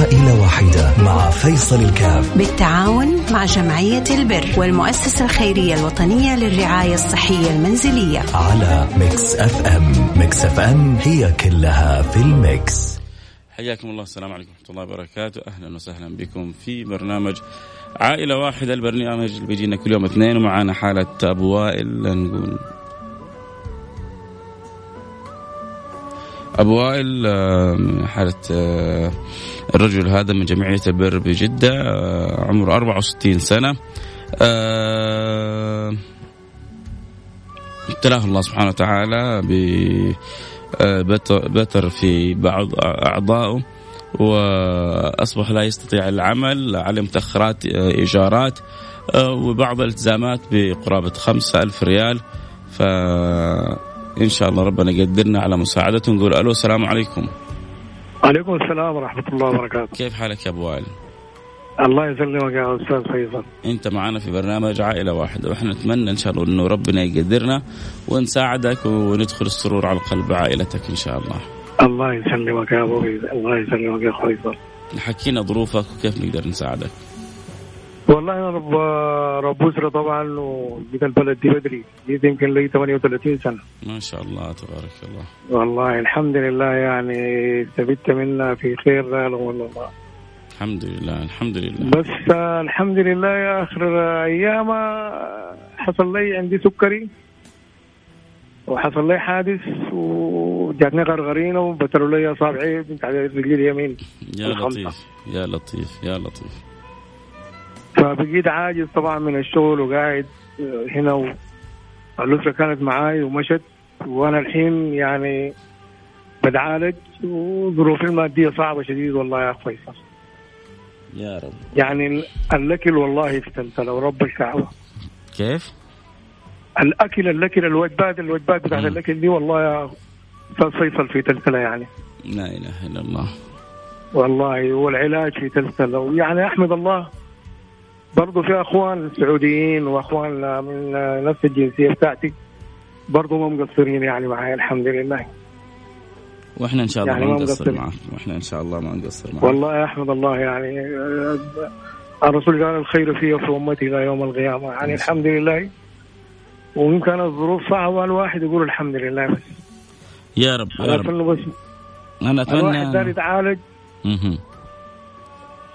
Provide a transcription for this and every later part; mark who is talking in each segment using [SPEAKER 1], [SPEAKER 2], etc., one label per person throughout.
[SPEAKER 1] عائلة واحدة مع فيصل الكاف.
[SPEAKER 2] بالتعاون مع جمعية البر والمؤسسة الخيرية الوطنية للرعاية الصحية المنزلية.
[SPEAKER 1] على ميكس اف ام ميكس اف ام هي كلها في الميكس.
[SPEAKER 3] حياكم الله. السلام عليكم ورحمة الله وبركاته. أهلا وسهلا بكم في برنامج عائلة واحدة البرنامج اللي بيجينا كل يوم اثنين ومعانا حالة أبو وائل نقول. أبو وائل حالة آه، الرجل هذا من جمعية البر بجدة آه، عمره 64 سنة. ابتلاه الله سبحانه وتعالى بتر في بعض أعضائه وأصبح لا يستطيع العمل عليه متأخرات إيجارات وبعض الالتزامات بقرابة خمسة ألف ريال. ف إن شاء الله ربنا يقدرنا على مساعدته. نقول ألو السلام عليكم.
[SPEAKER 4] عليكم السلام ورحمة الله وبركاته.
[SPEAKER 3] كيف حالك يا أبو وائل؟
[SPEAKER 4] الله يسلمك يا أستاذ فيصل.
[SPEAKER 3] أنت معنا في برنامج عائلة واحدة وإحنا نتمنى إن شاء الله إنه ربنا يقدرنا ونساعدك وندخل السرور على قلب عائلتك إن شاء الله.
[SPEAKER 4] الله يسلمك يا أبو الله يسلمك يا فيصل.
[SPEAKER 3] حكينا ظروفك وكيف نقدر نساعدك.
[SPEAKER 4] والله أنا رب رب أسرة طبعا وجيت البلد دي بدري جيت يمكن لي 38 سنة.
[SPEAKER 3] ما شاء الله تبارك الله.
[SPEAKER 4] والله الحمد لله يعني استفدت منها في خير لا والله
[SPEAKER 3] الحمد لله الحمد لله.
[SPEAKER 4] بس الحمد لله يا آخر أيام حصل لي عندي سكري وحصل لي حادث وجاتني غرغرينة وبتروا لي إصابعي بنت رجلي اليمين.
[SPEAKER 3] يا لطيف يا لطيف يا لطيف.
[SPEAKER 4] فبقيت عاجز طبعا من الشغل وقاعد هنا والأسرة كانت معاي ومشت. وأنا الحين يعني بتعالج وظروفي المادية صعبة شديد والله يا أخ فيصل.
[SPEAKER 3] يا رب.
[SPEAKER 4] يعني الأكل والله في تلتلة ورب الكعبة.
[SPEAKER 3] كيف؟
[SPEAKER 4] الأكل الأكل الوجبات الوجبات بتاعت الأكل دي والله يا أستاذ فيصل في تلتلة يعني.
[SPEAKER 3] لا إله إلا الله.
[SPEAKER 4] والله والعلاج في تلتلة يعني أحمد الله برضه في أخوان سعوديين وأخوان من نفس الجنسية بتاعتي برضه ما مقصرين يعني معي الحمد لله.
[SPEAKER 3] وإحنا إن شاء الله يعني ما نقصر معك وإحنا إن شاء الله ما نقصر معك
[SPEAKER 4] والله أحمد الله يعني الرسول قال الخير في في امتي إلى يوم القيامة. يعني الحمد لله. وان كانت الظروف صعبة الواحد يقول الحمد لله. بس
[SPEAKER 3] يا رب يا رب. بس
[SPEAKER 4] أنا أتمنى الواحد دار يتعالج.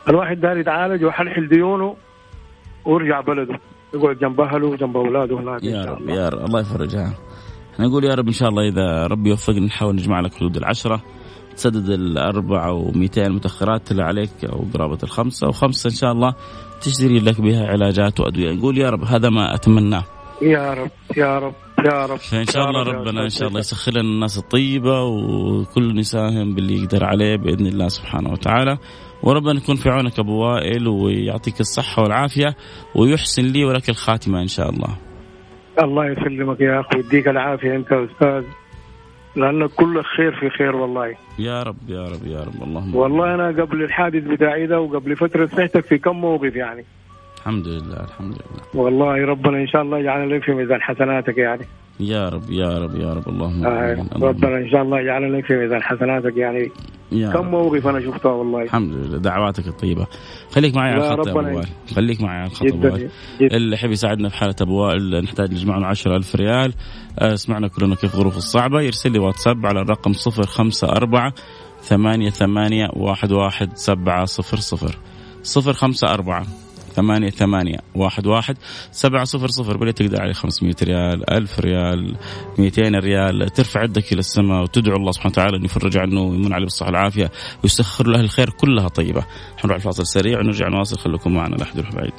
[SPEAKER 4] الواحد دار يتعالج ويحلحل ديونه. ويرجع بلده. يقعد جنب أهله وجنب أولاده هناك
[SPEAKER 3] يا رب يا رب الله يفرجها إحنا نقول يا رب إن شاء الله إذا ربي يوفقنا نحاول نجمع لك حدود العشرة تسدد الأربعة و200 المتأخرات اللي عليك أو قرابة الخمسة وخمسة إن شاء الله تشتري لك بها علاجات وأدوية. نقول يا رب هذا ما أتمناه.
[SPEAKER 4] يا رب يا رب يا رب.
[SPEAKER 3] فإن شاء الله ربنا إن شاء الله يسخر لنا الناس الطيبة وكل يساهم باللي يقدر عليه بإذن الله سبحانه وتعالى. وربنا يكون في عونك أبو وائل ويعطيك الصحة والعافية ويحسن لي ولك الخاتمة إن شاء الله.
[SPEAKER 4] الله يسلمك يا أخي ويديك العافية أنت أستاذ لأن كل خير في خير والله.
[SPEAKER 3] يا رب يا رب يا رب اللهم
[SPEAKER 4] والله أنا قبل الحادث بتاعي ده وقبل فترة سمعتك في كم موقف يعني.
[SPEAKER 3] الحمد لله الحمد لله.
[SPEAKER 4] والله ربنا إن شاء الله يجعل لك في ميزان حسناتك يعني.
[SPEAKER 3] يا رب يا رب يا رب اللهم
[SPEAKER 4] آه ربنا إن شاء الله يجعل لك في ميزان حسناتك يعني يا كم موقف أنا شفتها والله.
[SPEAKER 3] الحمد لله دعواتك الطيبة. خليك معي على الخط ابو وائل خليك معي على الخط ابو وائل اللي يحب يساعدنا في حالة ابو وائل نحتاج نجمع له 10000 ريال. آه، سمعنا كلنا كيف ظروف الصعبة. يرسل لي واتساب على الرقم 054 ثمانية ثمانية واحد واحد سبعة صفر صفر. صفر خمسة أربعة ثمانية ثمانية واحد واحد سبعة صفر صفر. بل تقدر عليه خمسمية ريال ألف ريال ميتين ريال. ترفع يدك إلى السماء وتدعو الله سبحانه وتعالى أن يفرج عنه ويمن عليه بالصحة والعافية ويسخر له الخير كلها طيبة. حنروح الفاصل سريع ونرجع نواصل. خليكم معنا لا أحد يروح بعيد.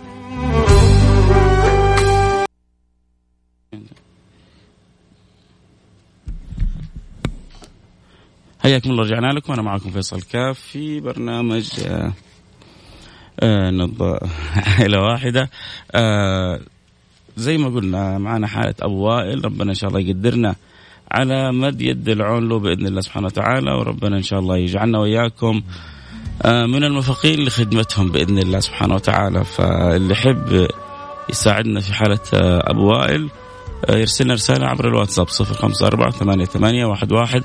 [SPEAKER 3] حياكم الله رجعنا لكم. أنا معكم فيصل كاف في برنامج آه عائلة واحدة. آه زي ما قلنا معنا حالة أبو وائل. ربنا إن شاء الله يقدرنا على مد يد العون له بإذن الله سبحانه وتعالى وربنا إن شاء الله يجعلنا وإياكم آه من الموفقين لخدمتهم بإذن الله سبحانه وتعالى. فاللي يحب يساعدنا في حالة آه أبو وائل يرسل لنا رسالة عبر الواتساب صفر خمسة أربعة ثمانية ثمانية واحد واحد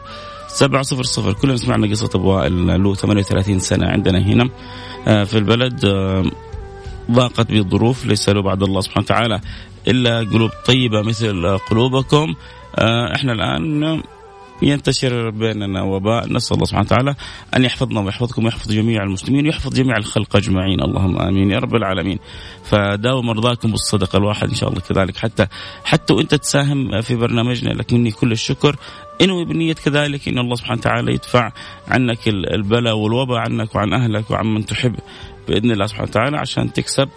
[SPEAKER 3] سبعة صفر صفر. كلنا سمعنا قصة أبو وائل له 38 سنة عندنا هنا. في البلد ضاقت به الظروف ليس له بعد الله سبحانه وتعالى إلا قلوب طيبة مثل قلوبكم. إحنا الآن ينتشر بيننا وباء. نسأل الله سبحانه وتعالى أن يحفظنا ويحفظكم ويحفظ جميع المسلمين ويحفظ جميع الخلق أجمعين. اللهم آمين. يا رب العالمين. فداوم مرضاكم بالصدقة الواحد إن شاء الله كذلك. حتى حتى وأنت تساهم في برنامجنا لك مني كل الشكر. انوي بنية كذلك إن الله سبحانه وتعالى يدفع عنك البلاء والوباء عنك وعن أهلك وعن من تحب بإذن الله سبحانه وتعالى عشان تكسب.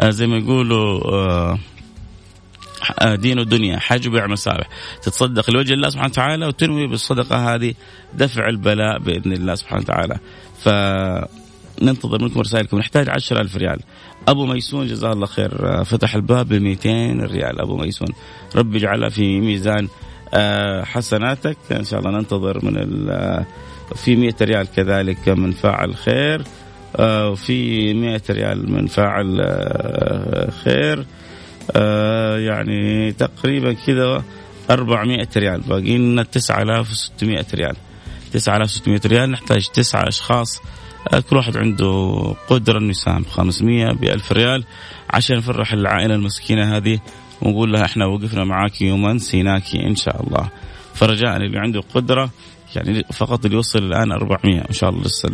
[SPEAKER 3] آه، زي ما يقولوا آه، دين ودنيا حج وبيع مسابح تتصدق لوجه الله سبحانه وتعالى وتنوي بالصدقة هذه دفع البلاء بإذن الله سبحانه وتعالى. فننتظر منكم رسائلكم. نحتاج عشر ألف ريال. أبو ميسون جزاه الله خير. فتح الباب ب 200 ريال. أبو ميسون ربي يجعلها في ميزان آه، حسناتك. إن شاء الله ننتظر من في 100 ريال كذلك من فاعل خير. آه، وفي 100 ريال من فاعل آه، خير. آه، يعني تقريبا كذا 400 ريال. باقي لنا 9600 ريال. 9600 ريال نحتاج تسعة أشخاص. كل واحد عنده قدرة أنه يساهم. 500 ب 1000 ريال. عشان نفرح العائلة المسكينة هذه ونقول لها إحنا وقفنا معاك يوما سيناكي إن شاء الله. فرجاء اللي عنده قدرة يعني فقط اللي يوصل الآن 400 إن شاء الله لسه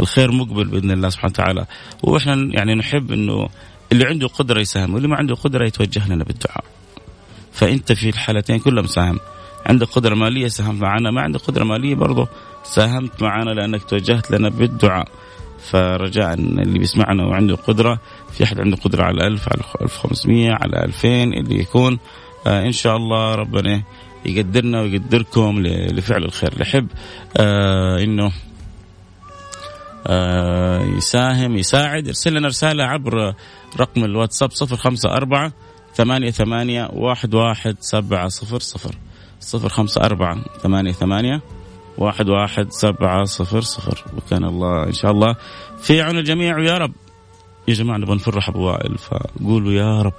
[SPEAKER 3] الخير مقبل بإذن الله سبحانه وتعالى. وإحنا يعني نحب إنه اللي عنده قدرة يساهم واللي ما عنده قدرة يتوجه لنا بالدعاء. فأنت في الحالتين كلها مساهم عندك قدرة مالية ساهمت معنا ما عندك قدرة مالية برضه ساهمت معنا لأنك توجهت لنا بالدعاء. فرجاء اللي بيسمعنا وعنده قدرة في أحد عنده قدرة على 1000 على 1500 على 2000 اللي يكون آه إن شاء الله ربنا يقدرنا ويقدركم لفعل الخير نحب آه إنه يساهم يساعد. يرسل لنا رسالة عبر رقم الواتساب صفر خمسة أربعة ثمانية ثمانية واحد واحد سبعة صفر صفر. صفر خمسة أربعة ثمانية ثمانية واحد واحد سبعة صفر صفر. وكان الله إن شاء الله. في عون الجميع ويا رب. يا جماعة نبغى نفرح أبو وائل فقولوا يا رب.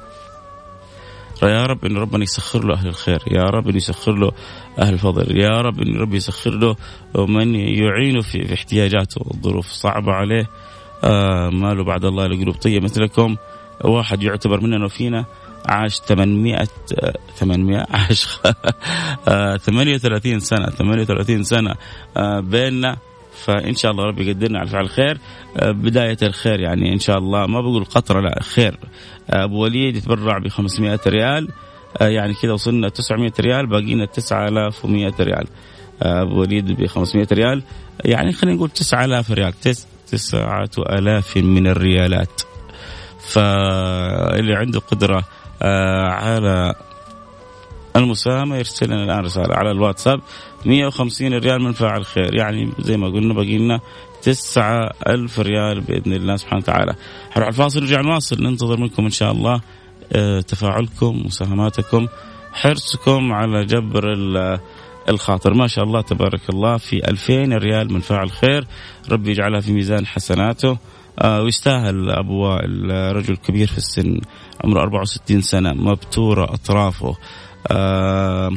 [SPEAKER 3] يا رب إن ربنا يسخر له أهل الخير يا رب إن يسخر له أهل الفضل يا رب إن ربي يسخر له من يعينه في, في احتياجاته الظروف صعبة عليه آه ما له بعد الله لقلوب طيبة مثلكم. واحد يعتبر مننا وفينا عاش 800 800 عاش 38 سنة 38 سنة آه بيننا فإن شاء الله ربي يقدرنا على فعل الخير. آه، بداية الخير يعني إن شاء الله. ما بقول قطره لا خير. آه، أبو وليد يتبرع ب 500 ريال. آه، يعني كذا وصلنا 900 ريال باقي لنا 9100 ريال. أبو وليد ب 500 ريال. يعني خلينا نقول 9000 ريال 9000 من الريالات. فاللي عنده قدرة على المساهمة يرسل لنا الآن رسالة على الواتساب. 150 ريال من فاعل خير. يعني زي ما قلنا باقي لنا 9000 ريال بإذن الله سبحانه وتعالى. حنروح الفاصل نرجع نواصل. ننتظر منكم إن شاء الله آه، تفاعلكم مساهماتكم حرصكم على جبر الخاطر. ما شاء الله تبارك الله في 2000 ريال من فاعل خير. ربي يجعلها في ميزان حسناته. آه ويستاهل ابو وائل رجل كبير في السن عمره 64 سنة مبتورة أطرافه. آه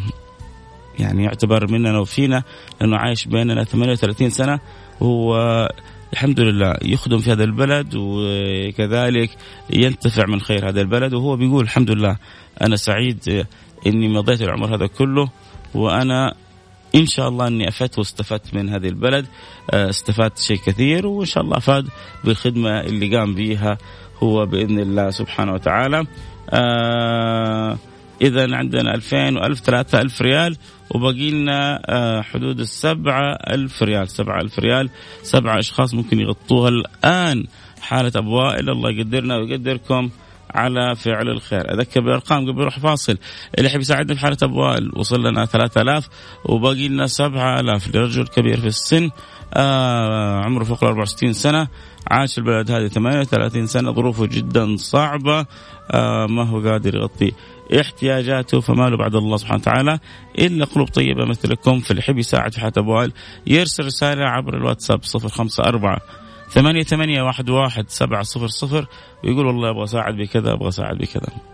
[SPEAKER 3] يعني يعتبر مننا وفينا لأنه عايش بيننا 38 سنة وهو الحمد لله يخدم في هذا البلد وكذلك ينتفع من خير هذا البلد وهو بيقول الحمد لله أنا سعيد إني مضيت العمر هذا كله وأنا إن شاء الله إني أفدت واستفدت من هذه البلد استفدت شيء كثير وإن شاء الله أفاد بالخدمة اللي قام بها هو بإذن الله سبحانه وتعالى. آه إذا عندنا 2000 و1000 3000 ريال وباقي لنا آه، حدود السبعة ألف ريال. سبعة ألف ريال سبعة أشخاص ممكن يغطوها الآن. حالة أبو وائل الله يقدرنا ويقدركم على فعل الخير. أذكر بأرقام قبل يروح فاصل. اللي يحب يساعدنا في حالة أبو وائل وصل لنا 3000 وباقي لنا 7000 لرجل كبير في السن آه عمره فوق ال 64 سنة عاش البلد هذه 38 سنة ظروفه جدا صعبة آه ما هو قادر يغطي احتياجاته فما له بعد الله سبحانه وتعالى إلا قلوب طيبة مثلكم في الحب يساعد في حياه ابوال يرسل رسالة عبر الواتساب 054 ثمانية ثمانية واحد واحد سبعة صفر صفر ويقول والله أبغى أساعد بكذا أبغى أساعد بكذا.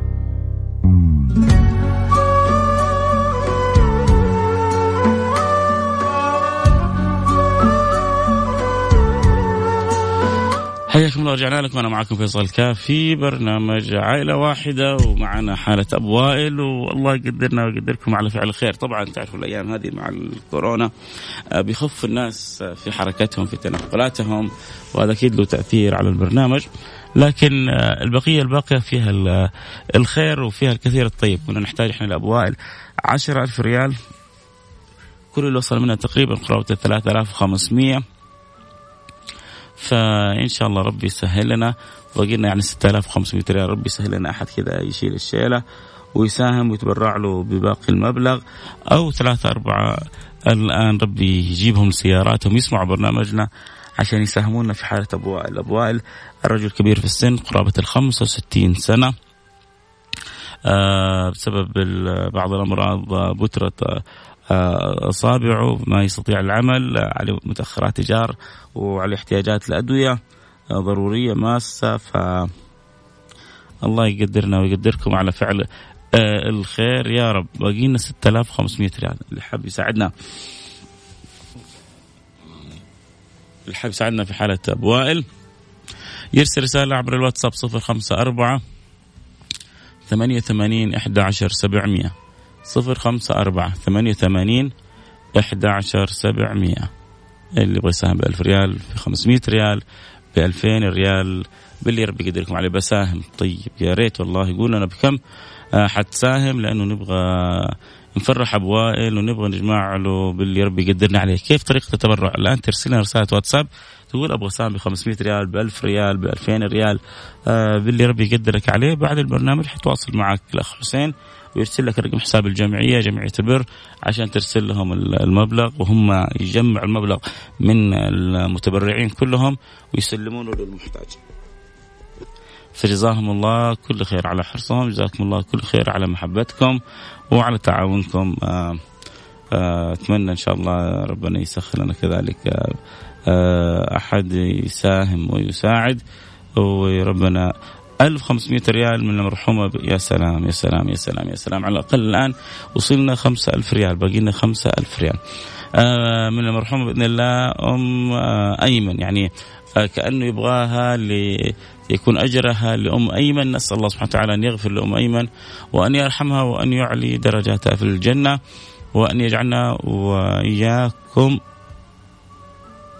[SPEAKER 3] حياكم الله رجعنا لكم. أنا معكم فيصل كاف في برنامج عائلة واحدة ومعنا حالة ابو وائل والله يقدرنا ويقدركم على فعل الخير. طبعا تعرفوا الأيام هذه مع الكورونا آه، بيخف الناس في حركتهم في تنقلاتهم وهذا أكيد له تأثير على البرنامج. لكن آه، البقية الباقية فيها الخير وفيها الكثير الطيب. كنا نحتاج إحنا لابو وائل. 10000 ريال كل اللي وصل منها تقريبا قرابة 3500 فان شاء الله ربي يسهل لنا. باقي لنا يعني 6500 ريال. ربي يسهل لنا أحد كذا يشيل الشيلة ويساهم ويتبرع له بباقي المبلغ. أو ثلاثة أربعة الآن ربي يجيبهم سياراتهم يسمعوا برنامجنا عشان يساهمونا في حالة أبو وائل أبو وائل الرجل كبير في السن قرابة ال 65 سنة. آه بسبب بعض الأمراض بترة أصابعه ما يستطيع العمل عليه متأخرات ايجار وعليه احتياجات لأدوية ضرورية ماسة ف الله يقدرنا ويقدركم على فعل آه، الخير. يا رب باقي لنا 6500 ريال. اللي حاب يساعدنا اللي حاب يساعدنا في حالة ابو وائل يرسل رسالة عبر الواتساب 054 88 11 700 صفر خمسة أربعة ثمانية ثمانين إحدى عشر سبعمية. اللي يبغى يساهم بألف ريال في خمسمية ريال بألفين ريال. باللي ربي يقدركم عليه بساهم. طيب يا ريت والله. يقول لنا بكم؟ آه، حتساهم لأنه نبغى نفرح ابو وائل ونبغى نجمع له باللي ربي يقدرنا عليه، كيف طريقة التبرع؟ الآن ترسل لنا رسالة واتساب تقول أبغى اساهم ب 500 ريال ب 1000 ريال ب 2000 ريال آه باللي ربي يقدرك عليه بعد البرنامج حتواصل معك الأخ حسين ويرسل لك رقم حساب الجمعية جمعية البر عشان ترسل لهم المبلغ وهم يجمعوا المبلغ من المتبرعين كلهم ويسلمونه للمحتاج. فجزاهم الله كل خير على حرصهم جزاكم الله كل خير على محبتكم وعلى تعاونكم. آه، آه، أتمنى إن شاء الله ربنا يسخر لنا كذلك. آه، أحد يساهم ويساعد. وربنا 1500 ريال من المرحومة يا سلام يا سلام يا سلام يا سلام. على الأقل الآن وصلنا 5000 ريال باقي لنا 5000 ريال. من المرحومة بإذن الله أم أيمن يعني آه كأنه يبغاها ليكون أجرها لأم أيمن. نسأل الله سبحانه وتعالى أن يغفر لأم أيمن وأن يرحمها وأن يعلي درجاتها في الجنة وأن يجعلنا وإياكم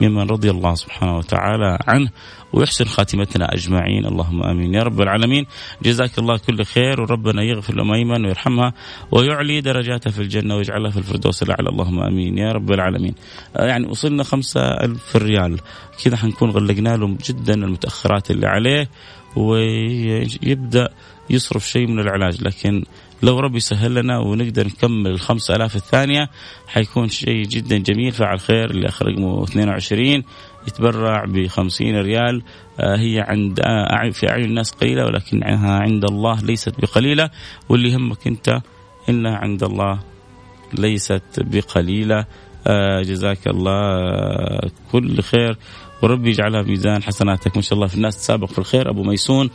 [SPEAKER 3] ممن رضي الله سبحانه وتعالى عنه ويحسن خاتمتنا أجمعين. اللهم آمين. يا رب العالمين جزاك الله كل خير وربنا يغفر لام ايمن ويرحمها ويعلي درجاتها في الجنة ويجعلها في الفردوس الأعلى. اللهم آمين. يا رب العالمين. آه، يعني وصلنا خمسة ألف ريال. كذا حنكون غلقنا لهم جدا المتأخرات اللي عليه ويبدأ يصرف شيء من العلاج. لكن لو ربي سهل لنا ونقدر نكمل الخمسة آلاف الثانية حيكون شيء جدا جميل. فعل خير اللي رقمه 22 يتبرع ب 50 ريال. آه، هي عند آه، في أعين الناس قليلة ولكنها عند الله ليست بقليلة. واللي يهمك أنت إنها عند الله ليست بقليلة. آه، جزاك الله كل خير. وربي يجعلها ميزان حسناتك. ما شاء الله في الناس تسابق في الخير. أبو ميسون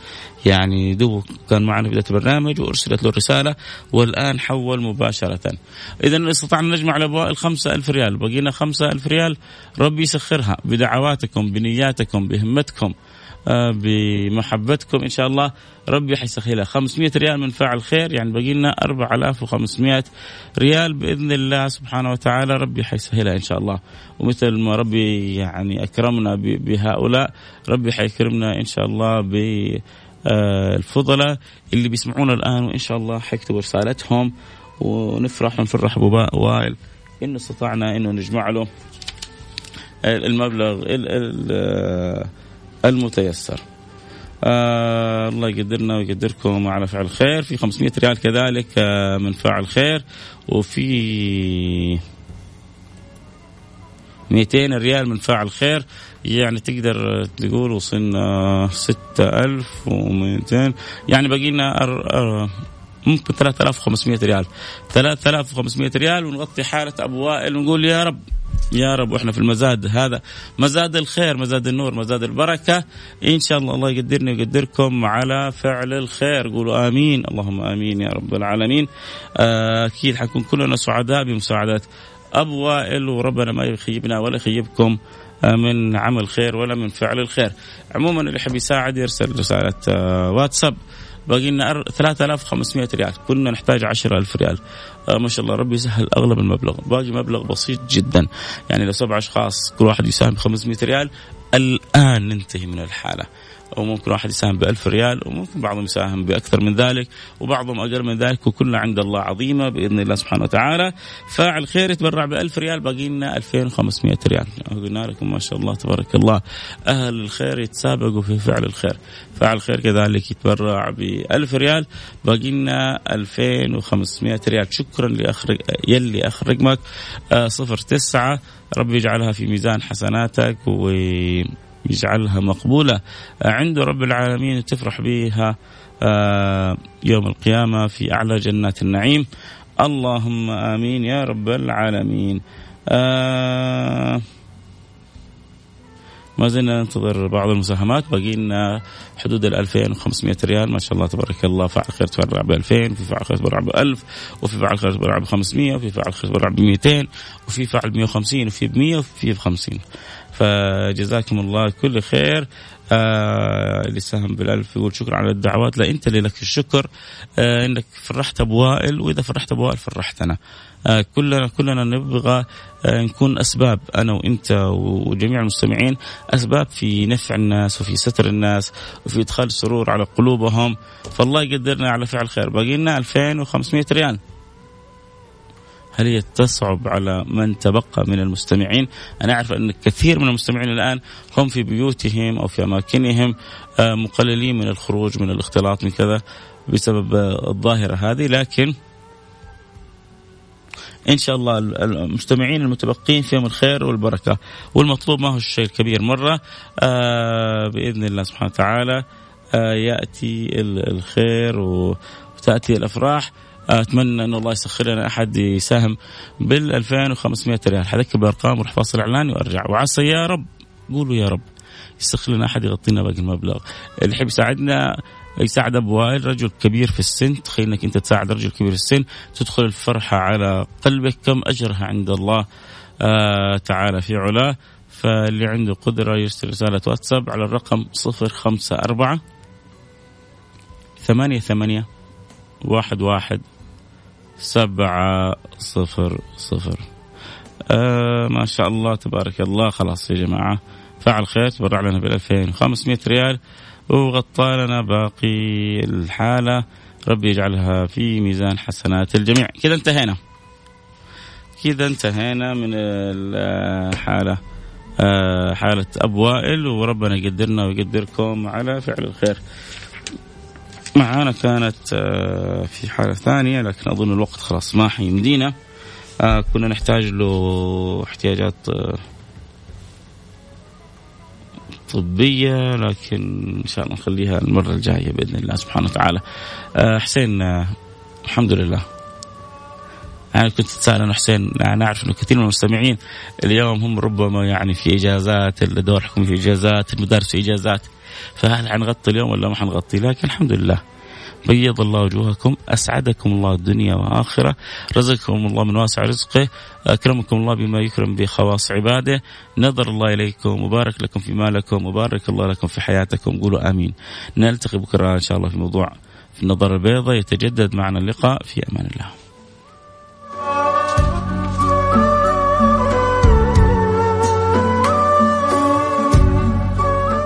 [SPEAKER 3] يعني دو كان معنا في بداية البرنامج وأرسلت له الرسالة والآن حول مباشرة. اذا استطعنا نجمع الأبواء الخمسة ألف ريال. بقينا خمسة ألف ريال. ربي يسخرها بدعواتكم بنياتكم بهمتكم. بمحبتكم إن شاء الله. ربي حيسهلها 500 ريال من فاعل خير يعني باقي لنا 4500 ريال بإذن الله سبحانه وتعالى. ربي حيسهلها إن شاء الله. ومثل ما ربي يعني أكرمنا بهؤلاء ربي حيكرمنا إن شاء الله ب آه، الفضلاء اللي بيسمعونا الآن وإن شاء الله حيكتبوا رسالتهم ونفرح ونفرح أبو وائل. انه استطعنا إنه نجمع له المبلغ المتيسر. آه الله يقدرنا ويقدركم على فعل الخير في 500 ريال كذلك آه من فاعل خير. وفي 200 ريال من فاعل خير. يعني تقدر تقول وصلنا 6200 يعني باقي لنا ممكن 3500 ريال. 3500 ريال ونغطي حالة ابو وائل ونقول يا رب يا رب وإحنا في المزاد هذا مزاد الخير مزاد النور مزاد البركة. إن شاء الله الله يقدرني ويقدركم على فعل الخير. قولوا آمين. اللهم آمين يا رب العالمين. آه، أكيد حنكون كلنا سعداء بمساعدة ابو وائل وربنا ما يخيبنا ولا يخيبكم آه، من عمل خير ولا من فعل الخير. عموما اللي يحب يساعد يرسل رسالة آه، واتساب. باقي لنا 3500 ريال. كنا نحتاج 10000 ريال. آه ما شاء الله ربي يسهل أغلب المبلغ. باقي مبلغ بسيط جدا. يعني لو سبع أشخاص كل واحد يساهم ب 500 ريال الآن ننتهي من الحالة. وممكن واحد يساهم ب 1000 ريال وممكن بعضهم يساهم بأكثر من ذلك وبعضهم أقل من ذلك وكلها عند الله عظيمة بإذن الله سبحانه وتعالى. فاعل خير يتبرع ب 1000 ريال باقي لنا 2500 ريال. قلنا لكم ما شاء الله تبارك الله. أهل الخير يتسابقوا في فعل الخير. فاعل الخير كذلك يتبرع ب 1000 ريال باقي لنا 2500 ريال. شكرا لاخر يلي اخر رقمك 09 آه، ربي يجعلها في ميزان حسناتك و يجعلها مقبولة عند رب العالمين تفرح بها آه، يوم القيامة في أعلى جنات النعيم. اللهم آمين يا رب العالمين. آه ما زلنا ننتظر بعض المساهمات باقي لنا حدود ال 2500 ريال. ما شاء الله تبارك الله فاعل خير تبرع ب 2000 وفي فاعل خير تبرع ب 1000 وفي فاعل خير تبرع ب 500 وفي فاعل خير تبرع ب 200 وفي فاعل 150 وفي ب 100 وفي ب 50 فجزاكم الله كل خير. آه اللي ساهم بالألف يقول شكرا على الدعوات. لا أنت اللي لك الشكر. آه إنك فرحت أبو وائل وإذا فرحت أبو وائل فرحتنا. آه كلنا كلنا نبغى آه نكون أسباب أنا وأنت وجميع المستمعين أسباب في نفع الناس وفي ستر الناس وفي إدخال سرور على قلوبهم. فالله يقدرنا على فعل خير. باقي لنا 2500 ريال. هل هي تصعب على من تبقى من المستمعين؟ أنا أعرف أن كثير من المستمعين الآن هم في بيوتهم أو في أماكنهم آه، مقللين من الخروج من الاختلاط من كذا بسبب الظاهرة هذه. لكن إن شاء الله المستمعين المتبقين فيهم الخير والبركة. والمطلوب ما هو الشيء الكبير مرة آه بإذن الله سبحانه وتعالى آه يأتي الخير وتأتي الأفراح. أتمنى أن الله يسخر لنا أحد يساهم بال 2500 ريال. حذكر بأرقام وراح فاصل اعلاني وأرجع. وعسى يا رب قولوا يا رب يسخر لنا أحد يغطينا باقي المبلغ. اللي يحب يساعدنا يساعد ابو وائل رجل كبير في السن. تخيل إنك أنت تساعد رجل كبير في السن. تدخل الفرحة على قلبك. كم أجرها عند الله آه تعالى في علاه. فاللي عنده قدرة يرسل رسالة واتساب على الرقم 054 ثمانية ثمانية واحد واحد سبعة صفر صفر. آه ما شاء الله تبارك الله. خلاص يا جماعة فعل خير. تبرع لنا بال 2500 ريال. وغطى لنا باقي الحالة. ربي يجعلها في ميزان حسنات الجميع. كذا انتهينا. كذا انتهينا من الحالة آه حالة أبو وائل وربنا يقدرنا ويقدركم على فعل الخير. معانا كانت آه، في حالة ثانية لكن أظن الوقت خلاص ما حيمدينا. آه، كنا نحتاج له احتياجات آه، طبية لكن إن شاء الله نخليها المرة الجاية بإذن الله سبحانه وتعالى. حسين الحمد لله. أنا كنت أتساءل أنا حسين أنا أعرف أنه كثير من المستمعين اليوم هم ربما يعني في إجازات الدور حكومي في إجازات المدارس في إجازات. فهل حنغطي اليوم ولا ما حنغطي؟ لكن الحمد لله. بيض الله وجوهكم أسعدكم الله الدنيا وآخرة رزقكم الله من واسع رزقه أكرمكم الله بما يكرم به خواص عباده. نظر الله إليكم وبارك لكم في مالكم وبارك الله لكم في حياتكم. قولوا آمين. نلتقي بكرة إن شاء الله في موضوع في النظر البيضاء يتجدد معنا اللقاء. في أمان الله.